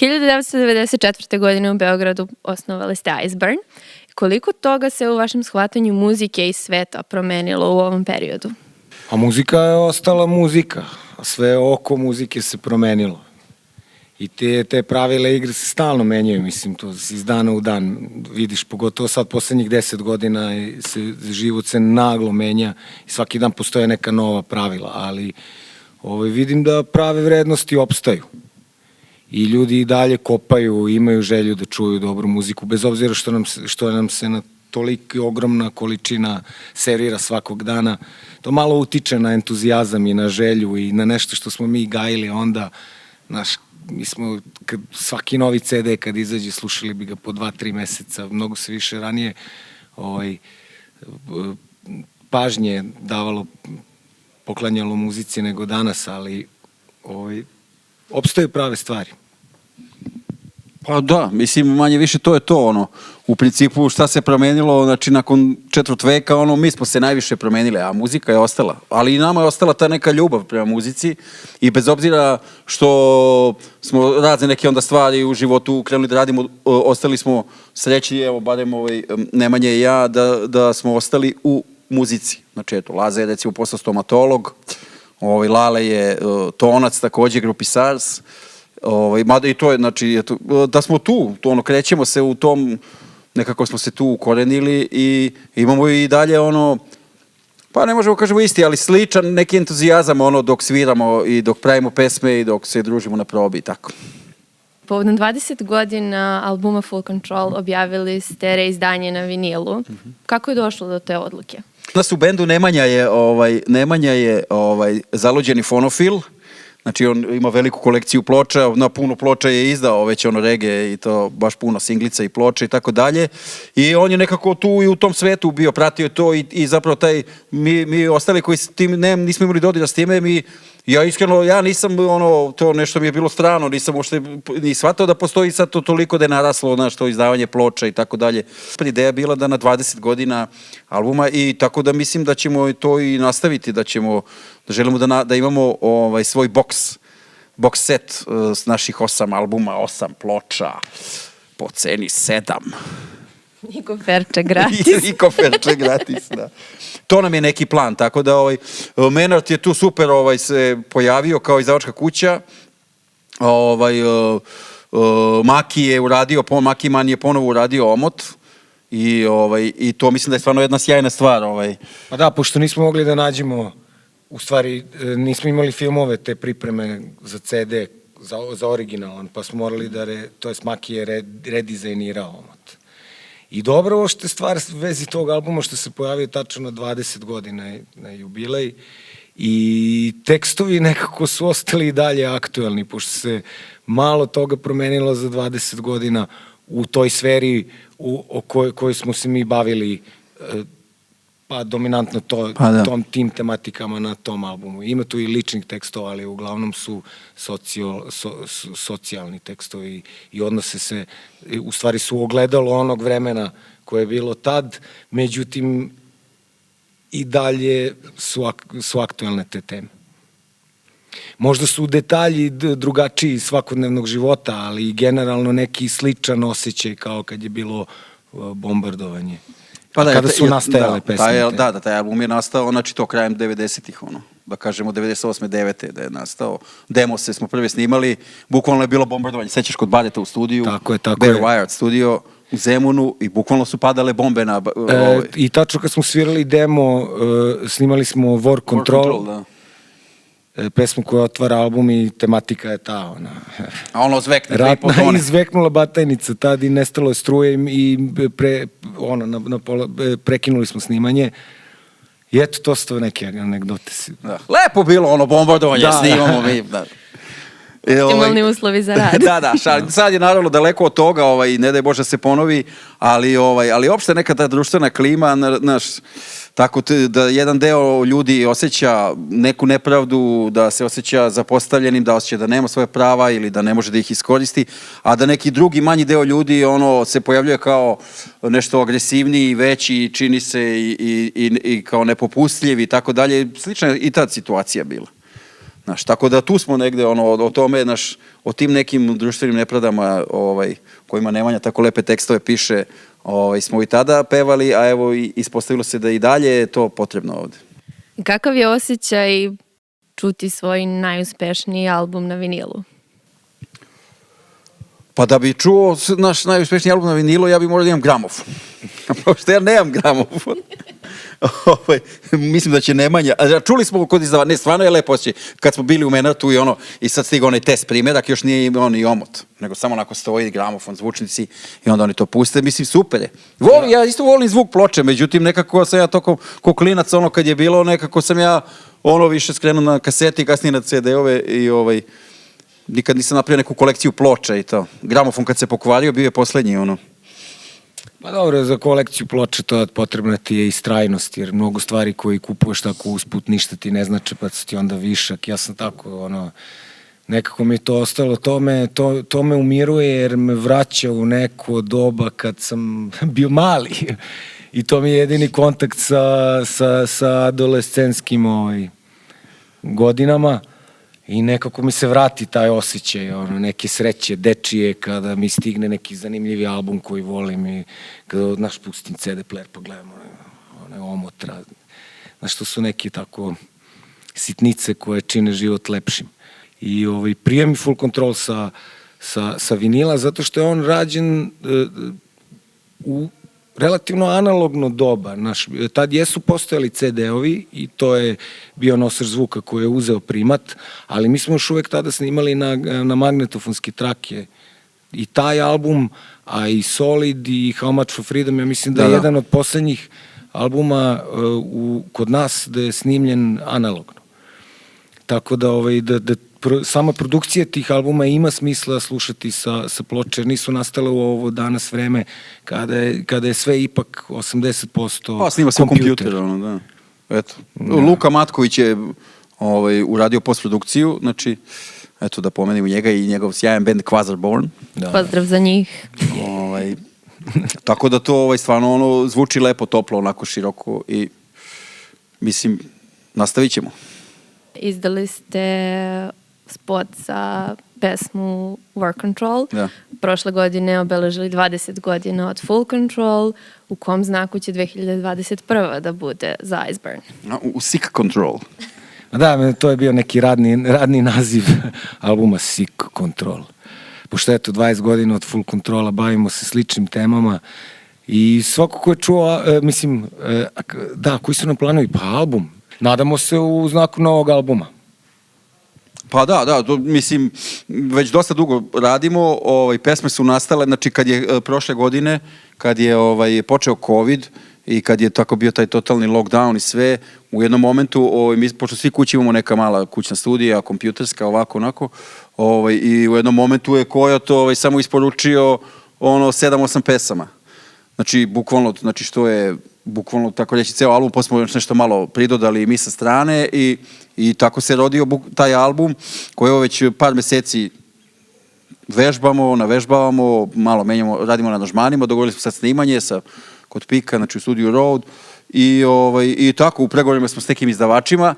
1994. godine u Beogradu osnovali ste Iceburn. Koliko toga se u vašem shvatanju muzike i sveta promenilo u ovom periodu? A muzika je ostala muzika, a sve oko muzike se promenilo. I te, te pravile igre se stalno menjaju, mislim, to iz dana u dan vidiš, pogotovo sad poslednjih deset godina se, život se naglo menja i svaki dan postoje neka nova pravila, ali ovaj, vidim da prave vrednosti opstaju. I ljudi i dalje kopaju, imaju želju da čuju dobru muziku, bez obzira što nam, što nam se na toliki ogromna količina servira svakog dana. To malo utiče na entuzijazam i na želju i na nešto što smo mi gajili onda, naš, mi smo kad, svaki novi CD kad izađe slušali bi ga po dva, tri meseca, mnogo se više ranije ovaj, pažnje davalo poklanjalo muzici nego danas, ali ovaj, opstaju prave stvari. Pa da, mislim manje više to je to ono. U principu šta se promenilo, znači nakon četvrt veka ono mi smo se najviše promenili, a muzika je ostala. Ali i nama je ostala ta neka ljubav prema muzici i bez obzira što smo razne neke onda stvari u životu krenuli da radimo, ostali smo srećni, evo barem ovaj, Nemanja i ja, da, da smo ostali u muzici. Znači eto, Laza je recimo postao stomatolog, ovaj, Lale je uh, tonac takođe grupi SARS, Ovaj, mada i to je, znači, eto, da smo tu, to ono, krećemo se u tom, nekako smo se tu ukorenili i imamo i dalje ono, pa ne možemo kažemo isti, ali sličan neki entuzijazam ono dok sviramo i dok pravimo pesme i dok se družimo na probi i tako. Povodom 20 godina albuma Full Control objavili ste reizdanje na vinilu. -hmm. Kako je došlo do te odluke? Nas u bendu Nemanja je, ovaj, Nemanja je ovaj, zaluđeni fonofil, Znači on ima veliku kolekciju ploča, na puno ploča je izdao već ono rege i to baš puno singlica i ploča i tako dalje. I on je nekako tu i u tom svetu bio, pratio to i, i zapravo taj, mi, mi ostali koji s tim ne, nismo imali dodira s time, mi Ja iskreno, ja nisam, ono, to nešto mi je bilo strano, nisam uopšte ni shvatao da postoji sad to toliko da je naraslo, znaš, to izdavanje ploča i tako dalje. Ideja je bila da na 20 godina albuma i tako da mislim da ćemo to i nastaviti, da ćemo, da želimo da, na, da imamo ovaj, svoj boks, box set uh, s naših osam albuma, osam ploča, po ceni sedam. I koferče gratis. I, I koferče gratis, da. To nam je neki plan, tako da ovaj, Menard je tu super ovaj, se pojavio kao izdavačka kuća. Ovaj, uh, uh, Maki je uradio, Maki Man je ponovo uradio omot. I, ovaj, I to mislim da je stvarno jedna sjajna stvar. Ovaj. Pa da, pošto nismo mogli da nađemo, u stvari nismo imali filmove te pripreme za CD, za, za originalan, pa smo morali da, re, to je Maki je redizajnirao omot. I dobro ovo što je stvar vezi tog albuma što se pojavio tačno na 20 godina na jubilej. I tekstovi nekako su ostali i dalje aktuelni, pošto se malo toga promenilo za 20 godina u toj sferi u, o kojoj, kojoj smo se mi bavili e, pa dominantno to, pa da. tom, tim tematikama na tom albumu. Ima tu i ličnih tekstova, ali uglavnom su socio, so, so, socijalni tekstovi i odnose se, u stvari su ogledalo onog vremena koje je bilo tad, međutim i dalje su, ak, su aktuelne te teme. Možda su detalji drugačiji svakodnevnog života, ali generalno neki sličan osjećaj kao kad je bilo bombardovanje. Pa da, kada su nastajale da, pesme. Taj, da, da, taj album je nastao, znači to krajem 90-ih, ono, da kažemo 98. 9. da je nastao. Demo se smo prvi snimali, bukvalno je bilo bombardovanje, sećaš kod Badeta u studiju. Tako je, tako Bare je. Wired studio u Zemunu i bukvalno su padale bombe na... E, ovaj. I tačno kad smo svirali demo, uh, snimali smo War Control. War Control, da E, pesmu koja otvara album i tematika je ta, ona... A ono zvekne, Ratna izveknula batajnica tad i nestalo je struje i pre, ono, na, na pola, e, prekinuli smo snimanje. I eto, to su to neke anegdote. Da. Lepo bilo ono bombardovanje, da, snimamo mi. Da. E, Optimalni ovaj, uslovi za rad. da, da, šal, sad je naravno daleko od toga, ovaj, ne daj Bože da se ponovi, ali, ovaj, ali opšte neka ta društvena klima, naš, Tako te, da jedan deo ljudi osjeća neku nepravdu, da se osjeća zapostavljenim, da osjeća da nema svoje prava ili da ne može da ih iskoristi, a da neki drugi manji deo ljudi ono se pojavljuje kao nešto agresivniji, veći, čini se i, i, i, i kao nepopustljiv i tako dalje. Slična i ta situacija bila. Znaš, tako da tu smo negde, ono, o, tome, naš, o tim nekim društvenim nepravdama, ovaj, kojima Nemanja tako lepe tekstove piše, ovaj, smo i tada pevali, a evo ispostavilo se da i dalje je to potrebno ovde. Kakav je osjećaj čuti svoj najuspešniji album na vinilu? Pa da bi čuo naš najuspešniji album na vinilu, ja bi morao da imam gramofon. Pošto ja nemam gramofon. ovaj, mislim da će Nemanja, a čuli smo kod izdava, ne, stvarno je lepo osjećaj, kad smo bili u Menatu i ono, i sad stigao onaj test primjerak, još nije imao ni omot, nego samo onako stoji gramofon, zvučnici i onda oni to puste, mislim, super je. Voli, ja isto volim zvuk ploče, međutim, nekako sam ja toko, ko klinac, ono kad je bilo, nekako sam ja ono više skrenuo na kaseti, kasnije na CD-ove i ovaj, nikad nisam napravio neku kolekciju ploča i to. Gramofon kad se pokvario, bio je poslednji, ono. Pa dobro, za kolekciju ploča to potrebna ti je istrajnost, jer mnogo stvari koji kupuješ tako usput ništa ti ne znače, pa su ti onda višak. Ja sam tako, ono, nekako mi je to ostalo, to me, to, to me umiruje jer me vraća u neko doba kad sam bio mali. I to mi je jedini kontakt sa, sa, sa adolescenskim ovaj, godinama i nekako mi se vrati taj osjećaj ono, neke sreće dečije kada mi stigne neki zanimljivi album koji volim i kada naš pustim CD player pa gledam onaj, onaj omot razni. Znaš, to su neke tako sitnice koje čine život lepšim. I ovaj, prije mi full control sa, sa, sa vinila zato što je on rađen e, u relativno analogno doba. Naš, tad jesu postojali CD-ovi i to je bio nosač zvuka koji je uzeo primat, ali mi smo još uvek tada snimali na, na magnetofonske trake i taj album, a i Solid i How Much for Freedom, ja mislim da, Da, je da. jedan od poslednjih albuma uh, u, kod nas da je snimljen analogno. Tako da, ovaj, da, da pro, sama produkcija tih albuma ima smisla slušati sa, sa ploče, jer nisu nastale u ovo danas vreme kada je, kada je sve ipak 80% Pa snima se kompjuter, ono, da. Eto. Luka Matković je ovaj, uradio postprodukciju, znači, eto da pomenimo njega i njegov sjajan band Quasarborn. Da. Pozdrav za njih. Ovaj, tako da to ovaj, stvarno ono, zvuči lepo, toplo, onako široko i mislim, nastavit ćemo. Izdali ste spot za pesmu Work Control. Da. Prošle godine obeležili 20 godina od Full Control. U kom znaku će 2021. da bude za Iceburn? A, U, Sick Control. Da, to je bio neki radni, radni naziv albuma Sick Control. Pošto eto, 20 godina od Full Controla bavimo se sličnim temama i svako ko je čuo, e, mislim, e, da, koji su nam planovi? Pa album. Nadamo se u znaku novog albuma. Pa da, da, to, mislim, već dosta dugo radimo, ovaj, pesme su nastale, znači kad je e, prošle godine, kad je ovaj, počeo COVID i kad je tako bio taj totalni lockdown i sve, u jednom momentu, ovaj, mi, pošto svi kući imamo neka mala kućna studija, kompjuterska, ovako, onako, ovaj, i u jednom momentu je Kojot ovaj, samo isporučio ono 7-8 pesama. Znači, bukvalno, znači što je, bukvalno, tako reći, ceo album, posle smo još nešto malo pridodali i mi sa strane i, i tako se rodio buk, taj album koji evo već par meseci vežbamo, navežbavamo, malo menjamo, radimo na aranžmanima, dogovorili smo sad snimanje sa, kod Pika, znači u Studio Road i, ovaj, i tako u pregovorima smo s nekim izdavačima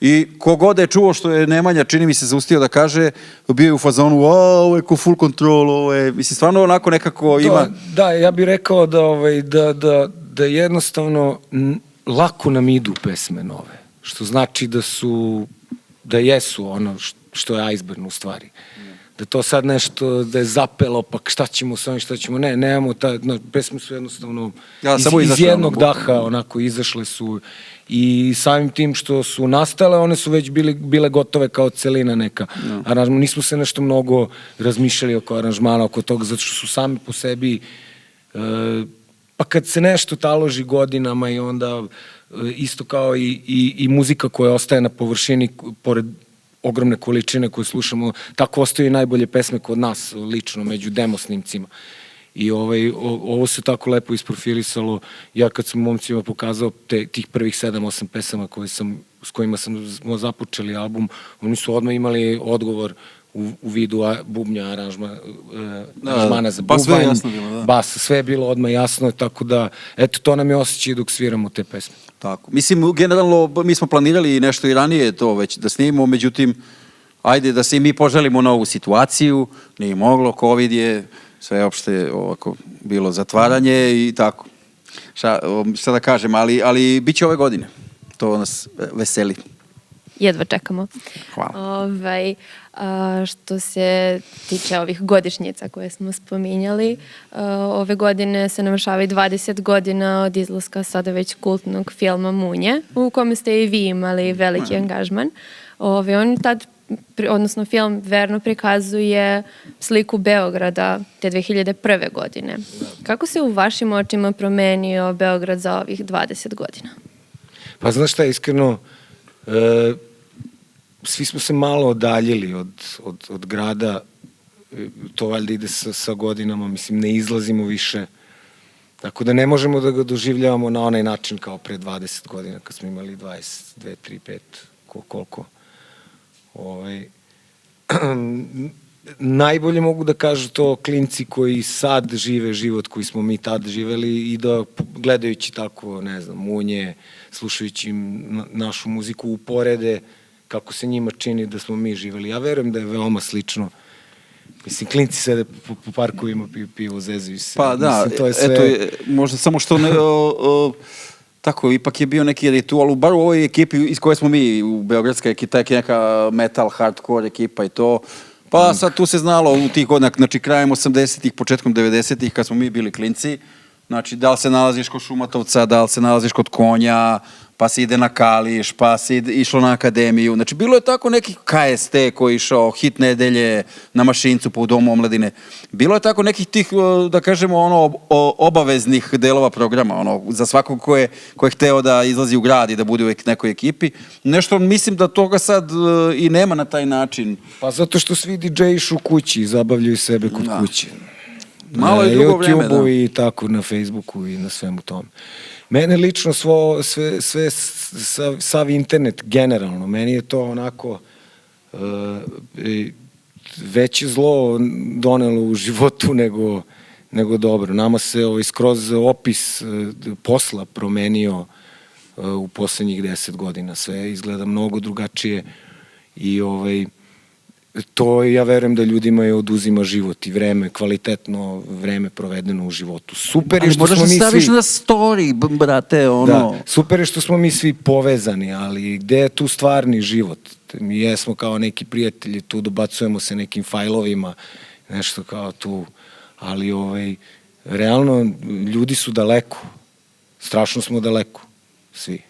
i kogod je čuo što je Nemanja, čini mi se, zaustio da kaže, bio je u fazonu, "A, ovo je ko full control, ovo je, mislim, stvarno onako nekako ima... To, da, ja bih rekao da, ovaj, da, da, da jednostavno lako nam idu pesme nove. Što znači da su, da jesu ono što je iceberg u stvari. Da to sad nešto, da je zapelo, pa šta ćemo sa ovim, šta ćemo, ne, nemamo, ta, no, pesme su jednostavno Ja, iz, samo iz jednog ono, daha onako izašle su i samim tim što su nastale, one su već bili, bile gotove kao celina neka. Aranžman, nismo se nešto mnogo razmišljali oko aranžmana, oko toga, zato što su sami po sebi e, pa kad se nešto taloži godinama i onda e, isto kao i, i, i muzika koja ostaje na površini pored ogromne količine koje slušamo, tako ostaju i najbolje pesme kod nas, lično, među demo snimcima. I ovaj, o, ovo se tako lepo isprofilisalo. Ja kad sam momcima pokazao te, tih prvih 7-8 pesama koje sam, s kojima sam smo započeli album, oni su odmah imali odgovor u, u vidu a, bubnja aranžma, e, Da, aranžmana za pa sve je bubanj, jasno bilo, da. bas, sve je bilo odmah jasno, tako da, eto, to nam je osjećaj dok sviramo te pesme. Tako. Mislim, generalno, mi smo planirali nešto i ranije to već da snimimo, međutim, ajde da se i mi poželimo na ovu situaciju, nije moglo, COVID je, sve opšte ovako bilo zatvaranje i tako. Šta, šta da kažem, ali, ali bit će ove godine. To nas e, veseli. Jedva čekamo. Hvala. Ovaj, a, što se tiče ovih godišnjica koje smo spominjali, a, ove godine se navršava i 20 godina od izlaska sada već kultnog filma Munje, u kome ste i vi imali veliki angažman. Ove, on tad, odnosno film verno prikazuje sliku Beograda te 2001. godine. Kako se u vašim očima promenio Beograd za ovih 20 godina? Pa znaš šta, iskreno, e, svi smo se malo odaljili od, od, od grada, to valjda ide sa, sa godinama, mislim, ne izlazimo više, tako da ne možemo da ga doživljavamo na onaj način kao pre 20 godina, kad smo imali 22, 3, 5, ko, koliko. Ovaj, najbolje mogu da kažu to klinci koji sad žive život koji smo mi tad živeli i da gledajući tako, ne znam, munje, slušajući našu muziku uporede kako se njima čini da smo mi živeli. Ja verujem da je veoma slično. Mislim, klinci sede po, po parkovima, piju pivo, zezaju se. Pa da, Mislim, to je sve... eto, je, možda samo što ne, o, o, tako, ipak je bio neki ritual, bar u ovoj ekipi iz koje smo mi, u Beogradska ekipa, je neka metal, hardcore ekipa i to, pa sad tu se znalo u tih godina, znači krajem 80-ih, početkom 90-ih, kad smo mi bili klinci, znači da li se nalaziš kod Šumatovca, da li se nalaziš kod Konja, pa se ide na Kališ, pa se ide, išlo na akademiju. Znači, bilo je tako neki KST koji je išao hit nedelje na mašincu po domu omladine. Bilo je tako nekih tih, da kažemo, ono, obaveznih delova programa, ono, za svakog ko je, ko je hteo da izlazi u grad i da bude u ek- nekoj ekipi. Nešto, mislim da toga sad e, i nema na taj način. Pa zato što svi DJ-išu kući i zabavljaju sebe kod Da. kuće. Malo je Na drugo vreme, YouTubeu da. i tako na Facebooku i na svemu tome. Mene lično svo, sve, sve, sav, sav internet generalno, meni je to onako uh, veće zlo donelo u životu nego, nego dobro. Nama se ovaj, skroz opis uh, posla promenio uh, u poslednjih deset godina. Sve izgleda mnogo drugačije i ovaj, to ja verujem da ljudima je oduzima život i vreme, kvalitetno vreme provedeno u životu. Super je Ali što moraš smo da mi staviš svi... na story, brate, ono... Da, super je što smo mi svi povezani, ali gde je tu stvarni život? Mi jesmo kao neki prijatelji, tu dobacujemo se nekim fajlovima, nešto kao tu, ali ovaj, realno ljudi su daleko, strašno smo daleko, svi.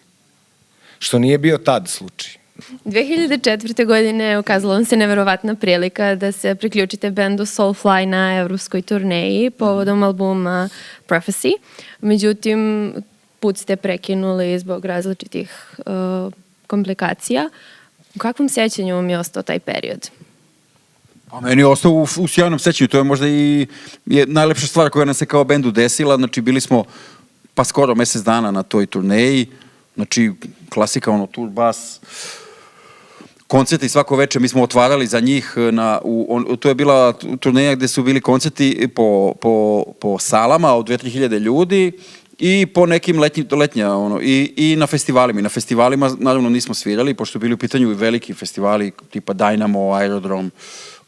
Što nije bio tad slučaj. 2004. godine ukazala vam se neverovatna prilika da se priključite bendu Soulfly na evropskoj turneji povodom albuma Prophecy. Međutim, put ste prekinuli zbog različitih uh, komplikacija. U kakvom sećanju vam je ostao taj period? A meni je ostao u, u sjajnom sećanju, to je možda i je najlepša stvar koja nam se kao bendu desila, znači bili smo pa skoro mesec dana na toj turneji, znači klasika, ono, tur bas, koncerti svako veče, mi smo otvarali za njih, na, u, on, to je bila turneja gde su bili koncerti po, po, po salama od 2-3 hiljade ljudi i po nekim letnjim, letnja, ono, i, i na festivalima. I na festivalima, naravno, nismo svirali, pošto su bili u pitanju i veliki festivali, tipa Dynamo, Aerodrom,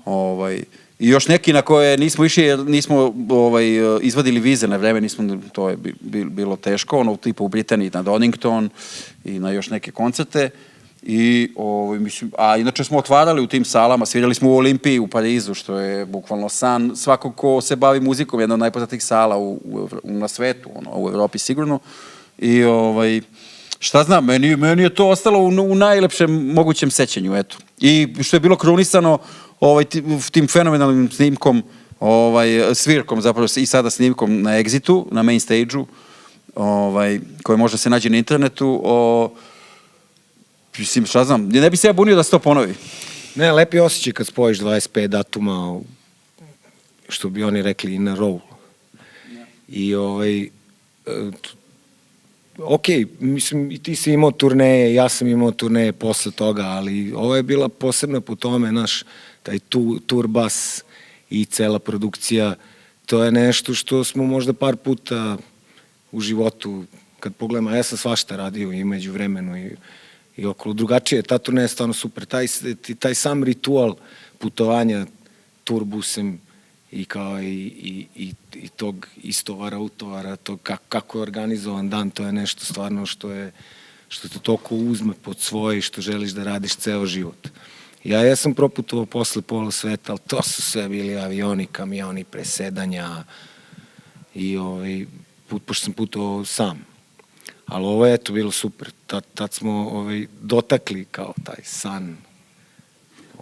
ovaj, I još neki na koje nismo išli jer nismo ovaj, izvadili vize na vreme, nismo, to je bi- bi- bilo teško, ono tipa u Britaniji na Donington i na još neke koncerte. I, ovaj, mislim, a inače smo otvarali u tim salama, svirali smo u Olimpiji u Parizu, što je bukvalno san svakog ko se bavi muzikom, jedna od najpoznatijih sala u, u, na svetu, ono, u Evropi sigurno. I ovaj, šta znam, meni, meni je to ostalo u, u najlepšem mogućem sećanju, eto. I što je bilo krunisano ovaj, ti- tim fenomenalnim snimkom, ovaj, svirkom zapravo i sada snimkom na Exitu, na main stage-u, ovaj, koji može se nađe na internetu, o, mislim, šta znam, ne bi se ja bunio da se to ponovi. Ne, lepi osjećaj kad spojiš 25 datuma, što bi oni rekli, in a row. I ovaj, e, ok, mislim, i ti si imao turneje, ja sam imao turneje posle toga, ali ovo je bila posebna po tome, naš, taj tu, tur bas i cela produkcija, to je nešto što smo možda par puta u životu, kad pogledamo, ja sam svašta radio i među vremenu i, i okolo drugačije, ta turneja je stvarno super, taj, taj sam ritual putovanja turbusem i kao i, i, i, i tog istovara, utovara, to kako, kako je organizovan dan, to je nešto stvarno što je što te toliko uzme pod svoje i što želiš da radiš ceo život. Ja jesam proputovao posle pola sveta, ali to su sve bili avioni, kamioni, presedanja i ovaj, put, pošto sam putovao sam. Ali ovo je eto bilo super. Tad, tad smo ovaj, dotakli kao taj san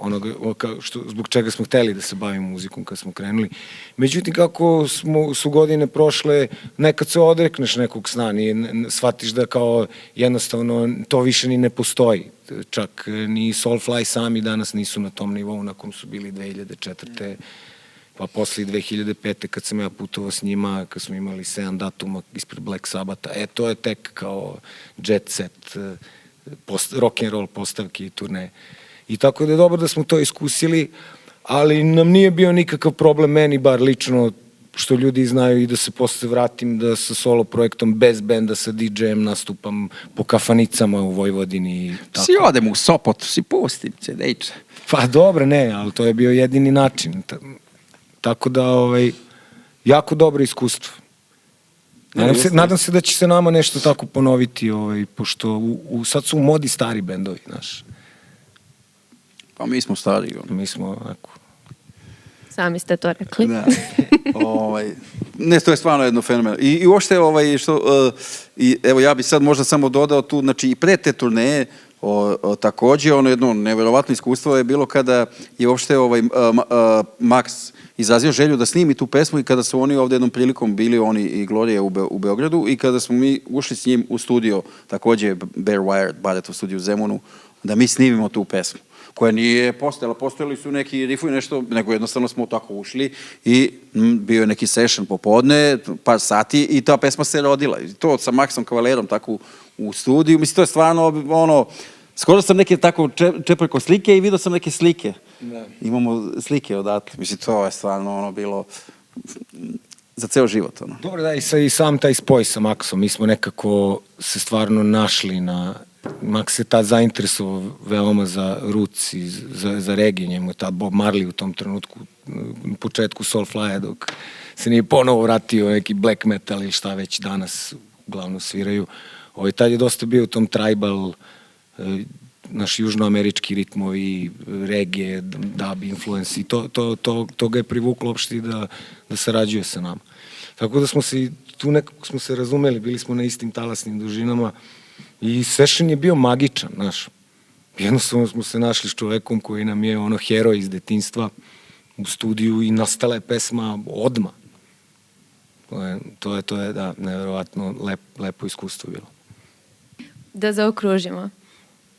onoga što, zbog čega smo hteli da se bavimo muzikom kad smo krenuli. Međutim, kako smo, su godine prošle, nekad se odrekneš nekog sna, nije, shvatiš da kao jednostavno to više ni ne postoji. Čak ni Soulfly sami danas nisu na tom nivou na kom su bili 2004 pa posle 2005. kad sam ja putovao s njima, kad smo imali 7 datuma ispred Black Sabata, e, to je tek kao jet set, post, rock and roll postavki i turneje. I tako da je dobro da smo to iskusili, ali nam nije bio nikakav problem, meni bar lično, što ljudi znaju i da se posle vratim da sa solo projektom bez benda sa DJ-em nastupam po kafanicama u Vojvodini. I tako. Si odem u Sopot, si pustim CD-iče. Pa dobro, ne, ali to je bio jedini način. Tako da, ovaj, jako dobro iskustvo. Nadam se, nadam se da će se nama nešto tako ponoviti, ovaj, pošto u, u, sad su u modi stari bendovi, znaš. Pa mi smo stari. Ono. Mi smo onako... Sami ste to rekli. Da. ovaj, ne, to je stvarno jedno fenomen. I, i uopšte, ovaj, što, uh, i, evo ja bih sad možda samo dodao tu, znači i pre te turneje, O, o, takođe, ono jedno neverovatno iskustvo je bilo kada je uopšte ovaj, Max izrazio želju da snimi tu pesmu i kada su oni ovde jednom prilikom bili, oni i Gloria u, Be u Beogradu i kada smo mi ušli s njim u studio, takođe Bear Wired, Badet u studiju u Zemunu, da mi snimimo tu pesmu koja nije postojala. Postojali su neki rifovi nešto, nego jednostavno smo tako ušli i m, bio je neki session popodne, par sati i ta pesma se rodila. I to sa Maxom Kavalerom tako u studiju. Mislim, to je stvarno ono, skoro sam neke tako čeprko slike i vidio sam neke slike. Da. Imamo slike odatle. Mislim, to je stvarno ono bilo za ceo život. Ono. Dobro, da, i, sa, i sam taj spoj sa Maxom, mi smo nekako se stvarno našli na, Max se tad zainteresovao veoma za roots i za, za regije, njemu je tad Bob Marley u tom trenutku, u početku Soulfly-a, dok se nije ponovo vratio neki black metal ili šta već danas uglavnom sviraju. Ovaj, tad je dosta bio u tom tribal, eh, naš južnoamerički ritmovi, regije, dub influence i to, to, to, to ga je privuklo uopšte da, da sarađuje sa nama. Tako da smo se tu nekako smo se razumeli, bili smo na istim talasnim dužinama, I session je bio magičan, znaš. Jednostavno smo se našli s čovekom koji nam je ono heroj iz detinstva u studiju i nastala je pesma odma. To je, to je, to je da, nevjerovatno lep, lepo iskustvo bilo. Da zaokružimo.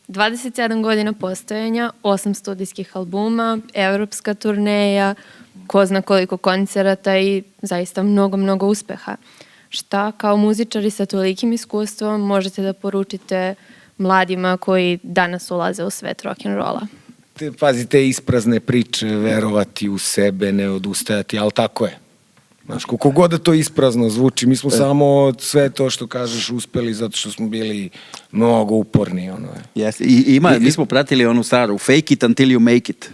27 godina postojanja, 8 studijskih albuma, evropska turneja, ko zna koliko koncerata i zaista mnogo, mnogo uspeha. Šta kao muzičari sa tolikim iskustvom možete da poručite mladima koji danas ulaze u svet rock'n'rolla? Te, pazi, te isprazne priče, verovati u sebe, ne odustajati, ali tako je. Znaš, koliko god da to isprazno zvuči, mi smo e. samo sve to što kažeš uspeli zato što smo bili mnogo uporni. Ono je. Yes. I, ima, I, mi smo pratili onu staru, fake it until you make it.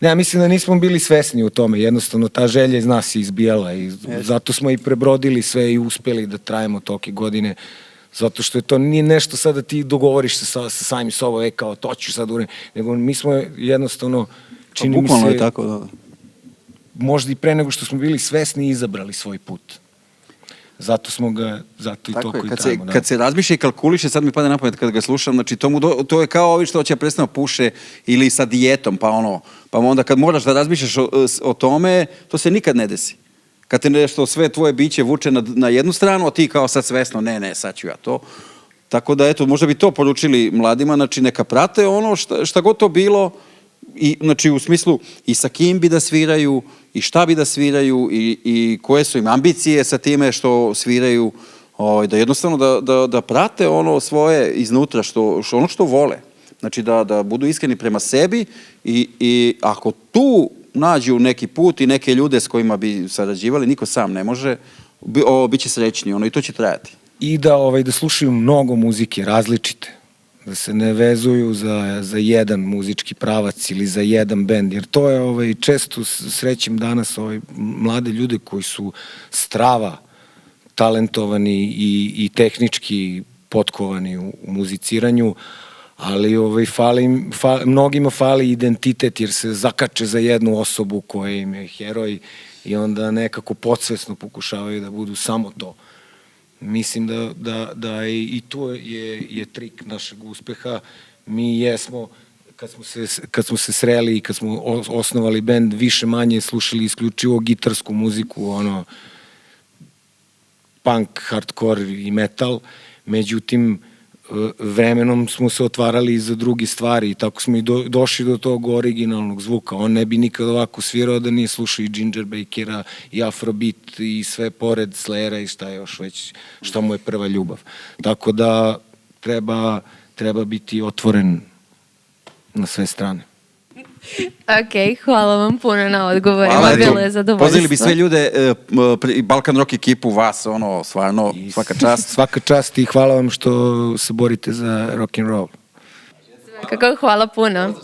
Ne, ja mislim da nismo bili svesni u tome, jednostavno ta želja iz nas je izbijala i zato smo i prebrodili sve i uspeli da trajemo toke godine, zato što je to nije nešto sad da ti dogovoriš se sa, sa samim sobom, e kao to ću sad urediti, nego mi smo jednostavno, pa čini pa, mi se... je tako, da. Možda i pre nego što smo bili svesni izabrali svoj put. Zato smo ga, zato i Tako to koji kad trajamo. Se, da. Kad se razmišlja i kalkuliše, sad mi pada na pamet kad ga slušam, znači to, mu do, to je kao ovi što će prestano puše ili sa dijetom, pa ono, pa onda kad moraš da razmišljaš o, o tome, to se nikad ne desi. Kad te nešto, sve tvoje biće vuče na, na jednu stranu, a ti kao sad svesno, ne, ne, sad ću ja to. Tako da, eto, možda bi to poručili mladima, znači neka prate ono šta, šta god to bilo, i, znači u smislu i sa kim bi da sviraju, i šta bi da sviraju i, i koje su im ambicije sa time što sviraju, ovaj, da jednostavno da, da, da prate ono svoje iznutra, što, što, ono što vole. Znači da, da budu iskreni prema sebi i, i ako tu nađu neki put i neke ljude s kojima bi sarađivali, niko sam ne može, bi, o, bit će srećni, ono, i to će trajati. I da, ovaj, da slušaju mnogo muzike, različite. Da se ne vezuju za, za jedan muzički pravac ili za jedan bend, jer to je ovaj, često srećem danas ovaj, mlade ljude koji su strava talentovani i, i tehnički potkovani u, u muziciranju, ali ovaj, fali, fa, mnogima fali identitet jer se zakače za jednu osobu koja im je heroj i onda nekako podsvesno pokušavaju da budu samo to. Mislim da, da, da je, i to je, je trik našeg uspeha. Mi jesmo, kad smo se, kad smo se sreli i kad smo os- osnovali bend, više manje slušali isključivo gitarsku muziku, ono, punk, hardcore i metal, međutim, e, vremenom smo se otvarali i za druge stvari i tako smo i do, došli do tog originalnog zvuka. On ne bi nikad ovako svirao da nije slušao i Ginger Bakera i Afrobeat i sve pored Slayera i šta još već, šta mu je prva ljubav. Tako da treba, treba biti otvoren na sve strane. Ok, hvala vam puno na odgovorima, Hvala, bilo je zadovoljstvo. Pozivili bi sve ljude, e, pri- Balkan Rock ekipu, vas, ono, stvarno, I svaka čast. Svaka čast i hvala vam što se borite za rock and roll. Kako hvala puno.